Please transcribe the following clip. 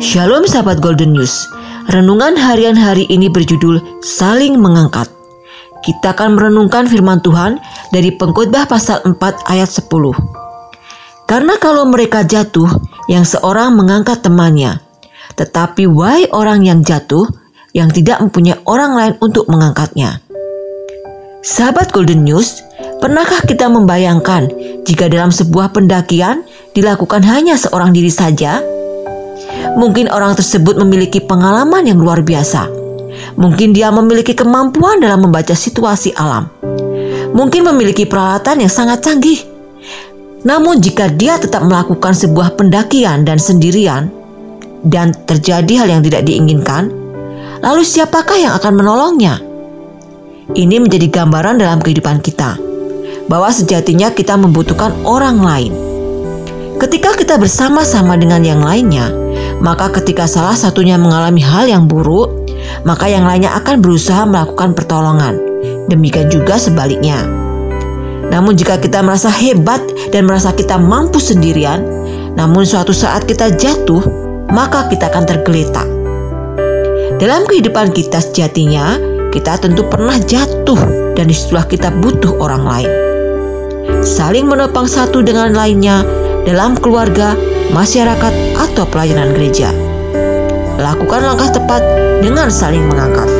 Shalom sahabat Golden News. Renungan harian hari ini berjudul Saling Mengangkat. Kita akan merenungkan firman Tuhan dari Pengkhotbah pasal 4 ayat 10. Karena kalau mereka jatuh, yang seorang mengangkat temannya, tetapi wahai orang yang jatuh, yang tidak mempunyai orang lain untuk mengangkatnya. Sahabat Golden News, pernahkah kita membayangkan jika dalam sebuah pendakian dilakukan hanya seorang diri saja? Mungkin orang tersebut memiliki pengalaman yang luar biasa. Mungkin dia memiliki kemampuan dalam membaca situasi alam. Mungkin memiliki peralatan yang sangat canggih. Namun, jika dia tetap melakukan sebuah pendakian dan sendirian, dan terjadi hal yang tidak diinginkan, lalu siapakah yang akan menolongnya? Ini menjadi gambaran dalam kehidupan kita bahwa sejatinya kita membutuhkan orang lain. Ketika kita bersama-sama dengan yang lainnya, maka ketika salah satunya mengalami hal yang buruk, maka yang lainnya akan berusaha melakukan pertolongan. Demikian juga sebaliknya. Namun jika kita merasa hebat dan merasa kita mampu sendirian, namun suatu saat kita jatuh, maka kita akan tergeletak. Dalam kehidupan kita sejatinya, kita tentu pernah jatuh dan di situlah kita butuh orang lain. Saling menopang satu dengan lainnya dalam keluarga, masyarakat, atau pelayanan gereja. Lakukan langkah tepat dengan saling mengangkat.